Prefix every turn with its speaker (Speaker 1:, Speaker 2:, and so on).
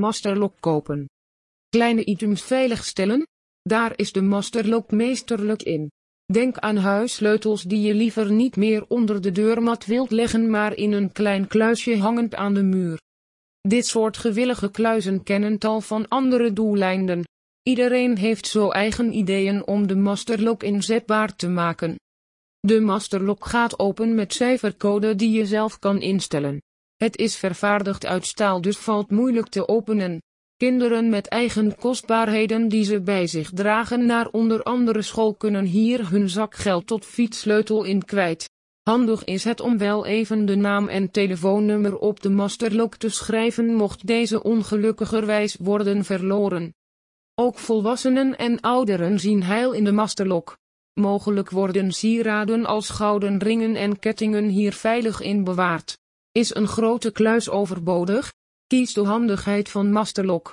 Speaker 1: Masterlock kopen. Kleine items veiligstellen? Daar is de Masterlock meesterlijk in. Denk aan huissleutels die je liever niet meer onder de deurmat wilt leggen maar in een klein kluisje hangend aan de muur. Dit soort gewillige kluizen kennen tal van andere doeleinden. Iedereen heeft zo eigen ideeën om de masterlock inzetbaar te maken. De masterlock gaat open met cijfercode die je zelf kan instellen. Het is vervaardigd uit staal dus valt moeilijk te openen. Kinderen met eigen kostbaarheden die ze bij zich dragen naar onder andere school kunnen hier hun zakgeld tot fietssleutel in kwijt. Handig is het om wel even de naam en telefoonnummer op de masterlock te schrijven mocht deze ongelukkigerwijs worden verloren. Ook volwassenen en ouderen zien heil in de masterlock. Mogelijk worden sieraden als gouden ringen en kettingen hier veilig in bewaard. Is een grote kluis overbodig? Kies de handigheid van Masterlock.